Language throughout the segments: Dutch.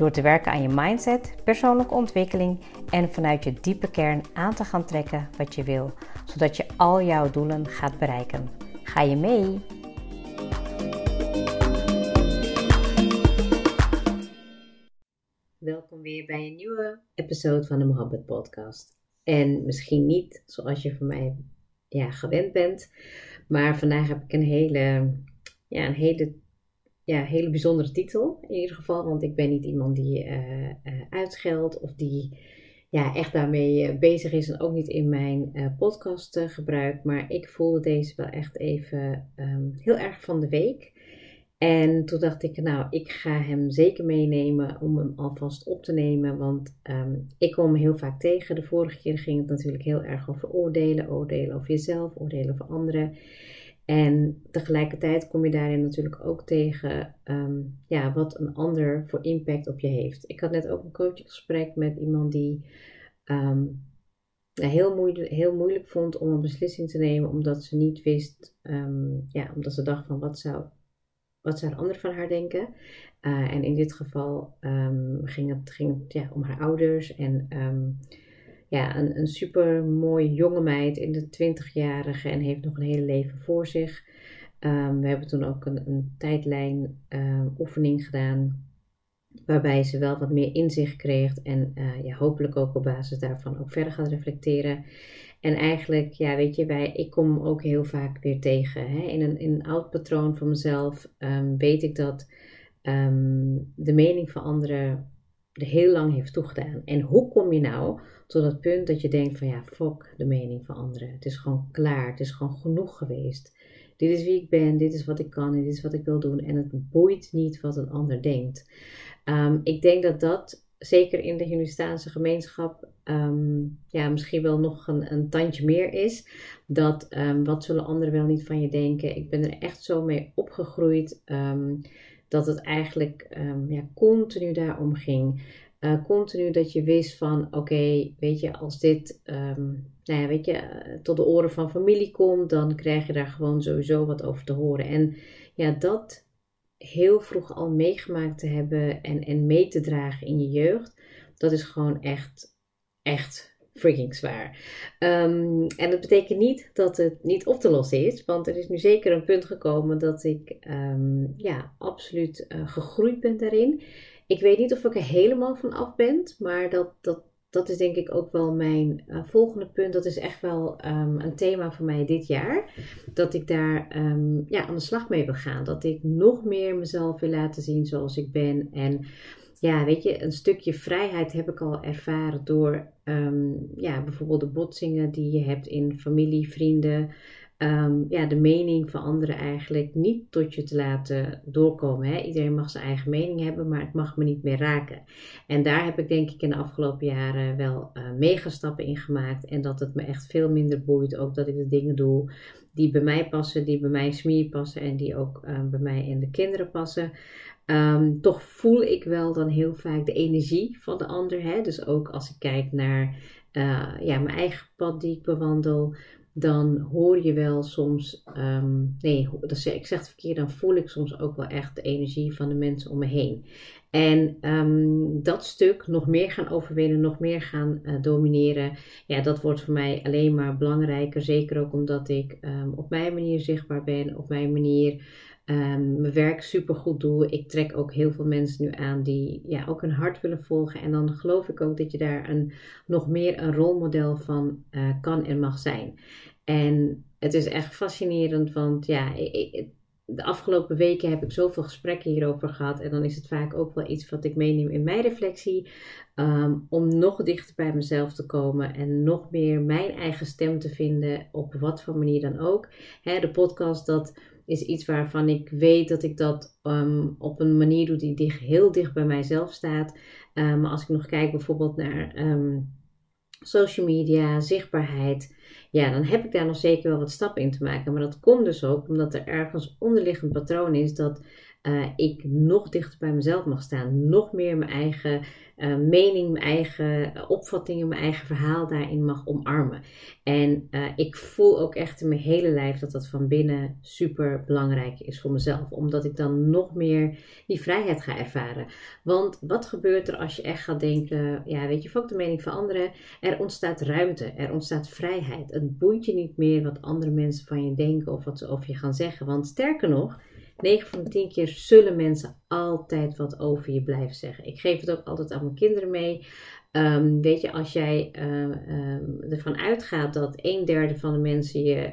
Door te werken aan je mindset, persoonlijke ontwikkeling en vanuit je diepe kern aan te gaan trekken wat je wil, zodat je al jouw doelen gaat bereiken. Ga je mee? Welkom weer bij een nieuwe episode van de Mohabbat Podcast. En misschien niet zoals je van mij ja, gewend bent, maar vandaag heb ik een hele, ja, een hele ja, hele bijzondere titel in ieder geval. Want ik ben niet iemand die uh, uh, of die ja, echt daarmee eh, bezig is. En ook niet in mijn podcast gebruik. Maar ik voelde deze wel echt even um, heel erg van de week. En toen dacht ik, nou, ik ga hem zeker meenemen om hem alvast op te nemen. Want um, ik kom heel vaak tegen. De vorige keer ging het natuurlijk heel erg over oordelen. Oordelen over jezelf, oordelen over anderen. En tegelijkertijd kom je daarin natuurlijk ook tegen um, ja, wat een ander voor impact op je heeft. Ik had net ook een coachinggesprek met iemand die um, heel, moeilijk, heel moeilijk vond om een beslissing te nemen, omdat ze niet wist, um, ja, omdat ze dacht van wat zou, wat zou ander van haar denken. Uh, en in dit geval ging het, ging het ja, om haar ouders en ja, een, een super mooie jonge meid in de twintigjarige en heeft nog een hele leven voor zich. Um, we hebben toen ook een, een tijdlijn uh, oefening gedaan. Waarbij ze wel wat meer inzicht kreeg. En uh, ja, hopelijk ook op basis daarvan ook verder gaat reflecteren. En eigenlijk, ja, weet je, wij, ik kom ook heel vaak weer tegen. Hè? In, een, in een oud patroon van mezelf um, weet ik dat de mening van anderen heel lang heeft toegedaan. En hoe kom je nou tot dat punt dat je denkt van ja, fuck de mening van anderen. Het is gewoon klaar, het is gewoon genoeg geweest. Dit is wie ik ben, dit is wat ik kan en dit is wat ik wil doen. En het boeit niet wat een ander denkt. Um, ik denk dat dat zeker in de Hindustaanse gemeenschap um, ja, misschien wel nog een, een tandje meer is. Dat um, wat zullen anderen wel niet van je denken. Ik ben er echt zo mee opgegroeid dat het eigenlijk ja, continu daarom ging. Uh, continu dat je wist van oké, weet je, als dit um, nou ja, weet je, uh, tot de oren van familie komt, dan krijg je daar gewoon sowieso wat over te horen. En ja, dat heel vroeg al meegemaakt te hebben en, en mee te dragen in je jeugd, dat is gewoon echt, echt freaking zwaar. Um, en dat betekent niet dat het niet op te lossen is, want er is nu zeker een punt gekomen dat ik um, ja, absoluut uh, gegroeid ben daarin. Ik weet niet of ik er helemaal van af ben, maar dat, dat, dat is denk ik ook wel mijn uh, volgende punt. Dat is echt wel um, een thema voor mij dit jaar. Dat ik daar ja, aan de slag mee wil gaan. Dat ik nog meer mezelf wil laten zien zoals ik ben. En ja, weet je, een stukje vrijheid heb ik al ervaren door um, ja, bijvoorbeeld de botsingen die je hebt in familie, vrienden um, ja, de mening van anderen eigenlijk niet tot je te laten doorkomen. Hè? Iedereen mag zijn eigen mening hebben, maar het mag me niet meer raken. En daar heb ik denk ik in de afgelopen jaren wel uh, mega stappen in gemaakt. En dat het me echt veel minder boeit. Ook dat ik de dingen doe die bij mij passen, die bij mij smier passen en die ook uh, bij mij en de kinderen passen. Um, toch voel ik wel dan heel vaak de energie van de ander. Hè? Dus ook als ik kijk naar uh, ja, mijn eigen pad die ik bewandel dan hoor je wel soms, um, nee, dat ik zeg het verkeerd, dan voel ik soms ook wel echt de energie van de mensen om me heen. En um, dat stuk nog meer gaan overwinnen, nog meer gaan uh, domineren, ja, dat wordt voor mij alleen maar belangrijker. Zeker ook omdat ik op mijn manier zichtbaar ben, op mijn manier um, mijn werk super goed doe. Ik trek ook heel veel mensen nu aan die ja, ook hun hart willen volgen. En dan geloof ik ook dat je daar een, nog meer een rolmodel van uh, kan en mag zijn. En het is echt fascinerend, want ja, de afgelopen weken heb ik zoveel gesprekken hierover gehad. En dan is het vaak ook wel iets wat ik meeneem in mijn reflectie. Um, om nog dichter bij mezelf te komen en nog meer mijn eigen stem te vinden, op wat voor manier dan ook. De podcast, dat is iets waarvan ik weet dat ik dat ehm, op een manier doe die dicht, heel dicht bij mijzelf staat. maar als ik nog kijk bijvoorbeeld naar social media, zichtbaarheid, ja, dan heb ik daar nog zeker wel wat stappen in te maken. Maar dat komt dus ook omdat er ergens onderliggend patroon is dat uh, ik nog dichter bij mezelf mag staan. Nog meer mijn eigen uh, mening, mijn eigen opvattingen, mijn eigen verhaal daarin mag omarmen. En ik voel ook echt in mijn hele lijf dat dat van binnen super belangrijk is voor mezelf. Omdat ik dan nog meer die vrijheid ga ervaren. Want wat gebeurt er als je echt gaat denken, ja weet je, ook de mening van anderen. Er ontstaat ruimte, er ontstaat vrijheid. Het boeit je niet meer wat andere mensen van je denken of wat ze over je gaan zeggen. Want sterker nog 9 van de 10 keer zullen mensen altijd wat over je blijven zeggen. Ik geef het ook altijd aan mijn kinderen mee. Um, weet je, als jij uh, ervan uitgaat dat een derde van de mensen je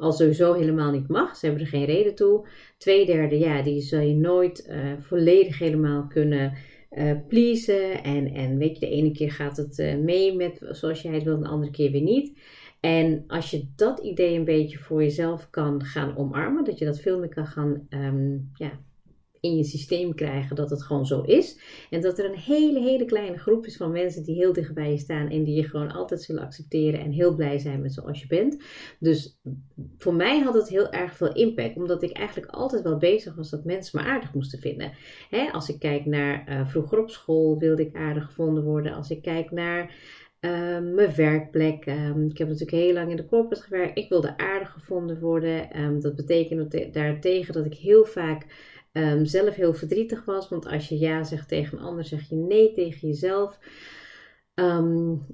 al sowieso helemaal niet mag, ze hebben er geen reden toe. Twee derde, ja, die zal je nooit uh, volledig helemaal kunnen uh, pleasen. En, en weet je, de ene keer gaat het uh, mee met zoals jij het wil, de andere keer weer niet. En als je dat idee een beetje voor jezelf kan gaan omarmen, dat je dat veel meer kan gaan um, ja, in je systeem krijgen dat het gewoon zo is. En dat er een hele, hele kleine groep is van mensen die heel dicht bij je staan en die je gewoon altijd zullen accepteren en heel blij zijn met zoals je bent. Dus voor mij had het heel erg veel impact, omdat ik eigenlijk altijd wel bezig was dat mensen me aardig moesten vinden. als ik kijk naar uh, vroeger op school wilde ik aardig gevonden worden. Als ik kijk naar Ehm, mijn werkplek. Um, ik heb natuurlijk heel lang in de corporate gewerkt. Ik wilde aardig gevonden worden. Um, dat betekende daartegen dat ik heel vaak zelf heel verdrietig was. Want als je ja zegt tegen een ander, zeg je nee tegen jezelf.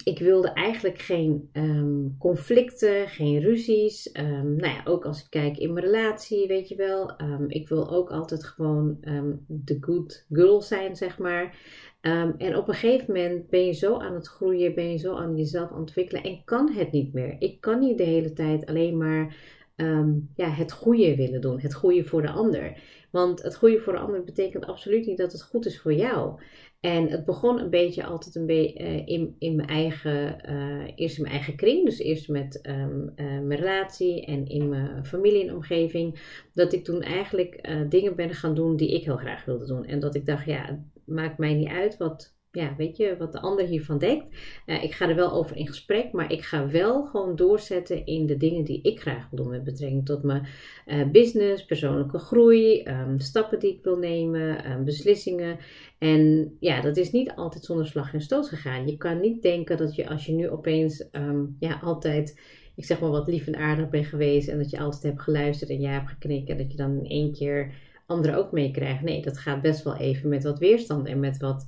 Ik wilde eigenlijk geen conflicten, geen ruzies. nou ja, ook als ik kijk in mijn relatie, weet je wel. ik wil ook altijd gewoon de good girl zijn, zeg maar. En op een gegeven moment ben je zo aan het groeien, ben je zo aan jezelf ontwikkelen en kan het niet meer. Ik kan niet de hele tijd alleen maar ja, het goede willen doen, het goede voor de ander. Want het goede voor de ander betekent absoluut niet dat het goed is voor jou. En het begon een beetje altijd een beetje uh, in, in mijn eigen, uh, eerst in mijn eigen kring. Dus eerst met um, uh, mijn relatie en in mijn familie en omgeving. Dat ik toen eigenlijk dingen ben gaan doen die ik heel graag wilde doen. En dat ik dacht, ja, maakt mij niet uit wat, ja, weet je, wat de ander hiervan denkt. Uh, ik ga er wel over in gesprek, maar ik ga wel gewoon doorzetten in de dingen die ik graag wil doen met betrekking tot mijn uh, business, persoonlijke groei, um, stappen die ik wil nemen, um, beslissingen. En ja, dat is niet altijd zonder slag en stoot gegaan. Je kan niet denken dat je als je nu opeens um, ja, altijd ik zeg maar wat lief en aardig bent geweest en dat je altijd hebt geluisterd en ja hebt geknikt en dat je dan in één keer anderen ook meekrijgen. Nee, dat gaat best wel even met wat weerstand en met wat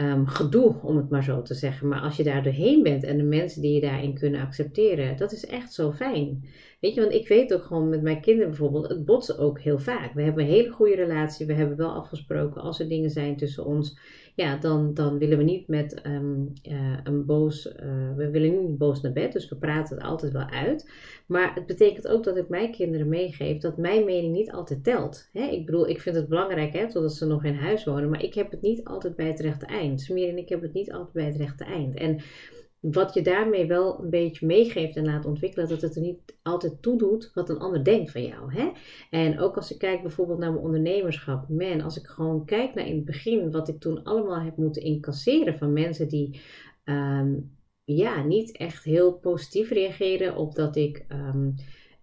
um, gedoe, om het maar zo te zeggen. Maar als je daar doorheen bent en de mensen die je daarin kunnen accepteren, dat is echt zo fijn. Weet je, want ik weet ook gewoon met mijn kinderen bijvoorbeeld, het botsen ook heel vaak. We hebben een hele goede relatie, we hebben wel afgesproken als er dingen zijn tussen ons ja, dan, dan willen we niet met um, uh, een boos, uh, we willen niet boos naar bed, dus we praten het altijd wel uit. Maar het betekent ook dat ik mijn kinderen meegeef dat mijn mening niet altijd telt. Hè? Ik bedoel, ik vind het belangrijk hè, totdat ze nog in huis wonen, maar ik heb het niet altijd bij het rechte eind. Smir en ik hebben het niet altijd bij het rechte eind. En wat je daarmee wel een beetje meegeeft en laat ontwikkelen, dat het er niet altijd toe doet wat een ander denkt van jou. Hè? En ook als ik kijk bijvoorbeeld naar mijn ondernemerschap, man, als ik gewoon kijk naar in het begin wat ik toen allemaal heb moeten incasseren van mensen die um, ja, niet echt heel positief reageren op dat ik. Um,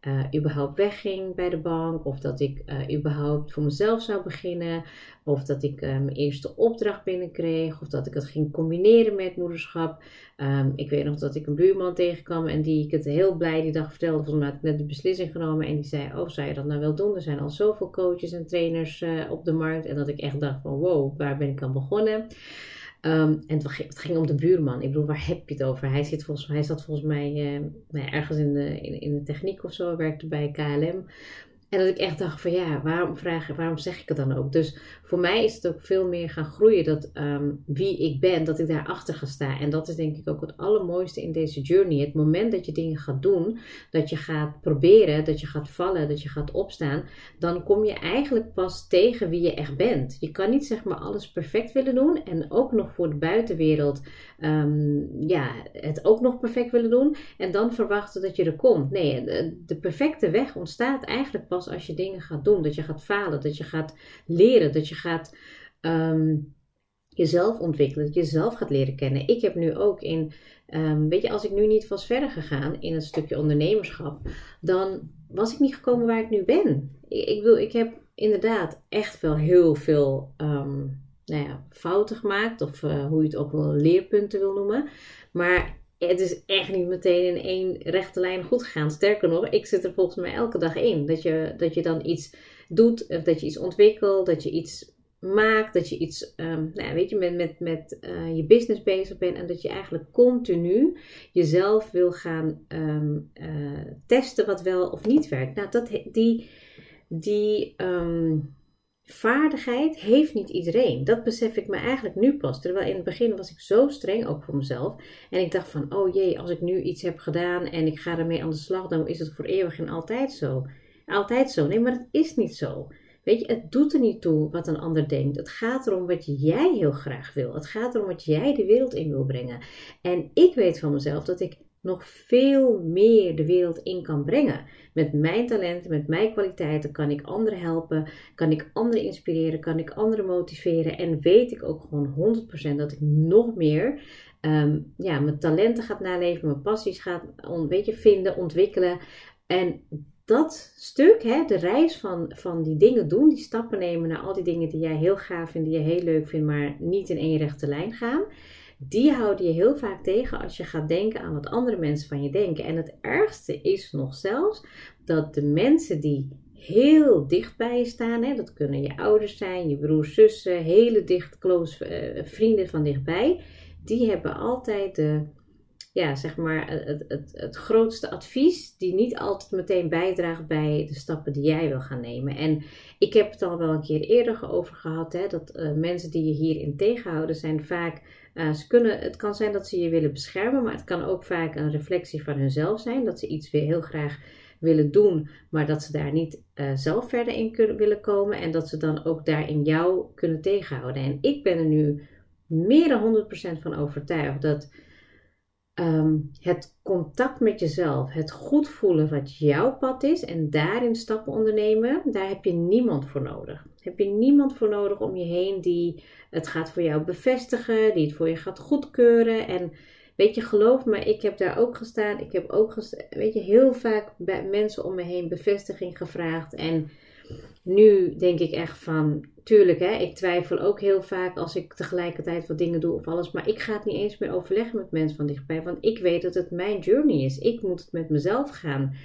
uh, überhaupt wegging bij de bank, of dat ik uh, überhaupt voor mezelf zou beginnen, of dat ik uh, mijn eerste opdracht binnenkreeg, of dat ik het ging combineren met moederschap. Um, ik weet nog dat ik een buurman tegenkwam en die ik het heel blij die dag vertelde, mij had ik net de beslissing genomen en die zei, oh zou je dat nou wel doen? Er zijn al zoveel coaches en trainers op de markt en dat ik echt dacht van wow, waar ben ik aan begonnen? Um, en het ging, om de buurman. Ik bedoel, waar heb je het over? Hij, zit volgens, hij zat volgens mij uh, nou ergens in de, in, in, de techniek of zo, werkte bij KLM. En dat ik echt dacht van ja, waarom, vraag, waarom zeg ik het dan ook? Dus voor mij is het ook veel meer gaan groeien dat ehm, wie ik ben, dat ik daarachter ga staan. En dat is denk ik ook het allermooiste in deze journey. Het moment dat je dingen gaat doen, dat je gaat proberen, dat je gaat vallen, dat je gaat opstaan, dan kom je eigenlijk pas tegen wie je echt bent. Je kan niet zeg maar alles perfect willen doen en ook nog voor de buitenwereld um, ja, het ook nog perfect willen doen en dan verwachten dat je er komt. Nee, de perfecte weg ontstaat eigenlijk pas pas als je dingen gaat doen. Dat je gaat falen, dat je gaat leren, dat je gaat ehm, jezelf ontwikkelen, dat je jezelf gaat leren kennen. Ik heb nu ook in, um, weet je, als ik nu niet was verder gegaan in het stukje ondernemerschap, dan was ik niet gekomen waar ik nu ben. Ik, ik ik heb inderdaad echt wel heel veel um, nou ja, fouten gemaakt, of uh, hoe je het ook wel leerpunten wil noemen. Maar het is echt niet meteen in één rechte lijn goed gegaan. Sterker nog, ik zit er volgens mij elke dag in. Dat je, dat je dan iets doet, of dat je iets ontwikkelt, dat je iets maakt, dat je iets, um, nou, weet je, met, met, met uh, je business bezig bent en dat je eigenlijk continu jezelf wil gaan um, uh, testen wat wel of niet werkt. Nou, dat, die, die um, vaardigheid heeft niet iedereen. Dat besef ik me eigenlijk nu pas. Terwijl in het begin was ik zo streng ook voor mezelf. En ik dacht van, oh jee, als ik nu iets heb gedaan en ik ga ermee aan de slag, dan is het voor eeuwig en altijd zo. Altijd zo. Nee, maar dat is niet zo. Weet je, het doet er niet toe wat een ander denkt. Het gaat erom wat jij heel graag wil. Het gaat erom wat jij de wereld in wil brengen. En ik weet van mezelf dat ik nog veel meer de wereld in kan brengen. Met mijn talenten, met mijn kwaliteiten kan ik anderen helpen, kan ik anderen inspireren, kan ik anderen motiveren en weet ik ook gewoon 100% dat ik nog meer um, ja, mijn talenten gaat naleven, mijn passies gaat vinden, ontwikkelen. En dat stuk, hè, de reis van, van die dingen doen, die stappen nemen naar al die dingen die jij heel gaaf vindt, die je heel leuk vindt, maar niet in één rechte lijn gaan die houden je heel vaak tegen als je gaat denken aan wat andere mensen van je denken. En het ergste is nog zelfs dat de mensen die heel dicht bij je staan, hè, dat kunnen je ouders zijn, je broers, zussen, hele dicht, close uh, vrienden van dichtbij, die hebben altijd de, ja, zeg maar het, het, het grootste advies, die niet altijd meteen bijdraagt bij de stappen die jij wil gaan nemen. En ik heb het al wel een keer eerder over gehad, hè, dat uh, mensen die je hierin tegenhouden zijn vaak uh, ze kunnen, het kan zijn dat ze je willen beschermen, maar het kan ook vaak een reflectie van hunzelf zijn. Dat ze iets weer heel graag willen doen, maar dat ze daar niet uh, zelf verder in kunnen, willen komen. En dat ze dan ook daarin jou kunnen tegenhouden. En ik ben er nu meer dan 100% van overtuigd dat um, het contact met jezelf, het goed voelen wat jouw pad is en daarin stappen ondernemen, daar heb je niemand voor nodig. Heb je niemand voor nodig om je heen die het gaat voor jou bevestigen, die het voor je gaat goedkeuren. En weet je, geloof me, ik heb daar ook gestaan. Ik heb ook, weet je, heel vaak bij mensen om me heen bevestiging gevraagd. En nu denk ik echt van, tuurlijk, hè, ik twijfel ook heel vaak als ik tegelijkertijd wat dingen doe of alles. Maar ik ga het niet eens meer overleggen met mensen van dichtbij. Want ik weet dat het mijn journey is. Ik moet het met mezelf gaan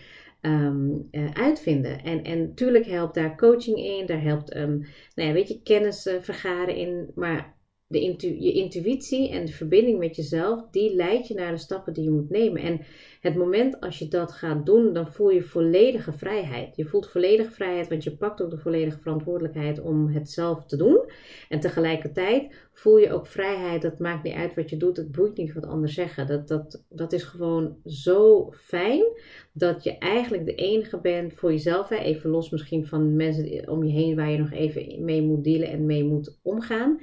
um, uh, uitvinden. En, en tuurlijk helpt daar coaching in. Daar helpt, um, nou ja, weet je, kennis uh, vergaren in. Maar de je intuïtie en de verbinding met jezelf, die leidt je naar de stappen die je moet nemen. En het moment als je dat gaat doen, dan voel je volledige vrijheid. Je voelt volledige vrijheid, want je pakt ook de volledige verantwoordelijkheid om het zelf te doen. En tegelijkertijd voel je ook vrijheid. Dat maakt niet uit wat je doet, het boeit niet wat anderen zeggen. Dat, dat, dat is gewoon zo fijn dat je eigenlijk de enige bent voor jezelf. Hè? Even los misschien van mensen om je heen waar je nog even mee moet dealen en mee moet omgaan.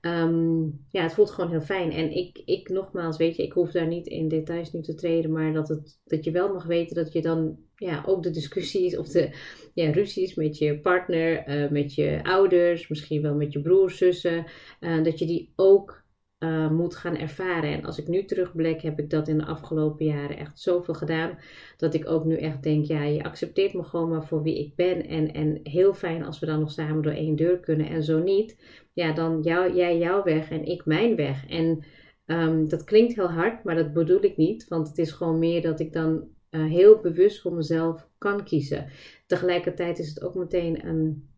Um, ja, het voelt gewoon heel fijn. En ik, ik nogmaals, weet je, ik hoef daar niet in details nu te treden, maar dat, het, dat je wel mag weten dat je dan ja, ook de discussies of de ja, ruzies met je partner, uh, met je ouders, misschien wel met je broers, zussen, uh, dat je die ook uh, moet gaan ervaren. En als ik nu terugblik, heb ik dat in de afgelopen jaren echt zoveel gedaan. Dat ik ook nu echt denk, ja, je accepteert me gewoon maar voor wie ik ben. En, en heel fijn als we dan nog samen door één deur kunnen. En zo niet, ja, dan jij jouw weg en ik mijn weg. En um, dat klinkt heel hard, maar dat bedoel ik niet. Want het is gewoon meer dat ik dan uh, heel bewust voor mezelf kan kiezen. Tegelijkertijd is het ook meteen een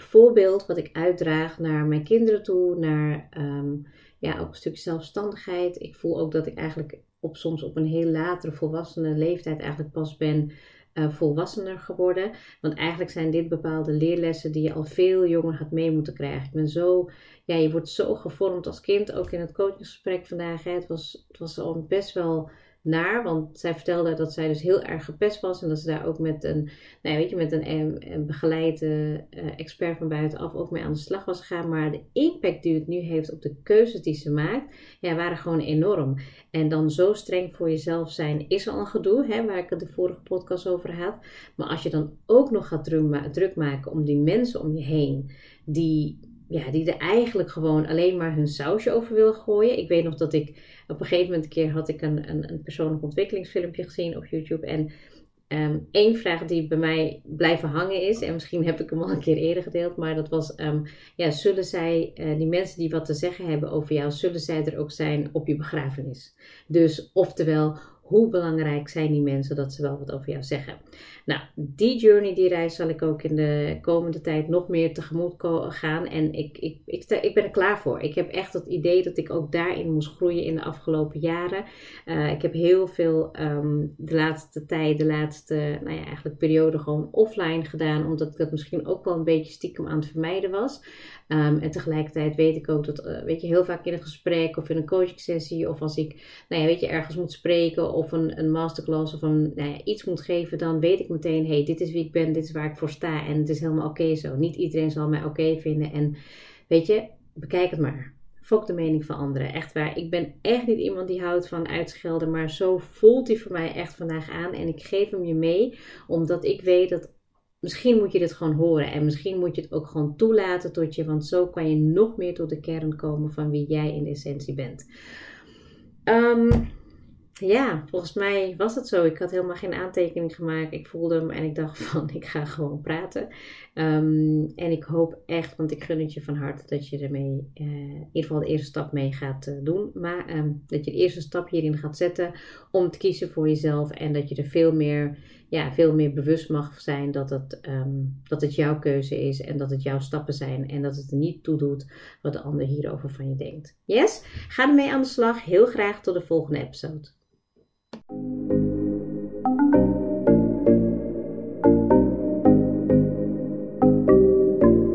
voorbeeld wat ik uitdraag naar mijn kinderen toe, naar... Um, ja, ook een stukje zelfstandigheid. Ik voel ook dat ik eigenlijk op, soms op een heel latere volwassene leeftijd eigenlijk pas ben uh, volwassener geworden. Want eigenlijk zijn dit bepaalde leerlessen die je al veel jonger had mee moeten krijgen. Ik ben zo, ja, je wordt zo gevormd als kind, ook in het coachingsgesprek vandaag. Het, was, het was al best wel naar. Want zij vertelde dat zij dus heel erg gepest was. En dat ze daar ook met een, nou weet je, met een, een begeleide uh, expert van buitenaf ook mee aan de slag was gegaan. Maar de impact die het nu heeft op de keuzes die ze maakt, ja, waren gewoon enorm. En dan zo streng voor jezelf zijn is al een gedoe, hè, waar ik het de vorige podcast over had. Maar als je dan ook nog gaat druk maken om die mensen om je heen, die ja, die er eigenlijk gewoon alleen maar hun sausje over wil gooien. Ik weet nog dat ik op een gegeven moment een keer had ik een, een, een persoonlijk ontwikkelingsfilmpje gezien op YouTube. En um, één vraag die bij mij blijven hangen is, en misschien heb ik hem al een keer eerder gedeeld, maar dat was: um, ja, zullen zij, uh, die mensen die wat te zeggen hebben over jou, zullen zij er ook zijn op je begrafenis? Dus oftewel, hoe belangrijk zijn die mensen dat ze wel wat over jou zeggen? Nou, die journey, die reis zal ik ook in de komende tijd nog meer tegemoet gaan. En ik, ik, ik, ik ben er klaar voor. Ik heb echt het idee dat ik ook daarin moest groeien in de afgelopen jaren. Uh, ik heb heel veel um, de laatste tijd, de laatste nou ja, eigenlijk periode gewoon offline gedaan. Omdat ik dat misschien ook wel een beetje stiekem aan het vermijden was. Um, en tegelijkertijd weet ik ook dat, uh, weet je, heel vaak in een gesprek of in een coaching sessie. Of als ik, nou ja, weet je, ergens moet spreken of een, een masterclass of een, nou ja, iets moet geven. Dan weet ik meteen, hey, dit is wie ik ben, dit is waar ik voor sta en het is helemaal oké zo. Niet iedereen zal mij oké vinden en weet je, bekijk het maar. Fok de mening van anderen. Echt waar. Ik ben echt niet iemand die houdt van uitschelden, maar zo voelt hij voor mij echt vandaag aan. En ik geef hem je mee, omdat ik weet dat misschien moet je dit gewoon horen. En misschien moet je het ook gewoon toelaten tot je, want zo kan je nog meer tot de kern komen van wie jij in de essentie bent. Um, ja, volgens mij was het zo. Ik had helemaal geen aantekening gemaakt. Ik voelde hem en ik dacht van, ik ga gewoon praten. Ehm, en ik hoop echt, want ik gun het je van harte, dat je ermee uh, in ieder geval de eerste stap mee gaat uh, doen. Maar um, dat je de eerste stap hierin gaat zetten om te kiezen voor jezelf. En dat je er veel meer, ja, veel meer bewust mag zijn dat het, um, dat het jouw keuze is. En dat het jouw stappen zijn. En dat het er niet toe doet wat de ander hierover van je denkt. Yes? Ga ermee aan de slag. Heel graag tot de volgende episode.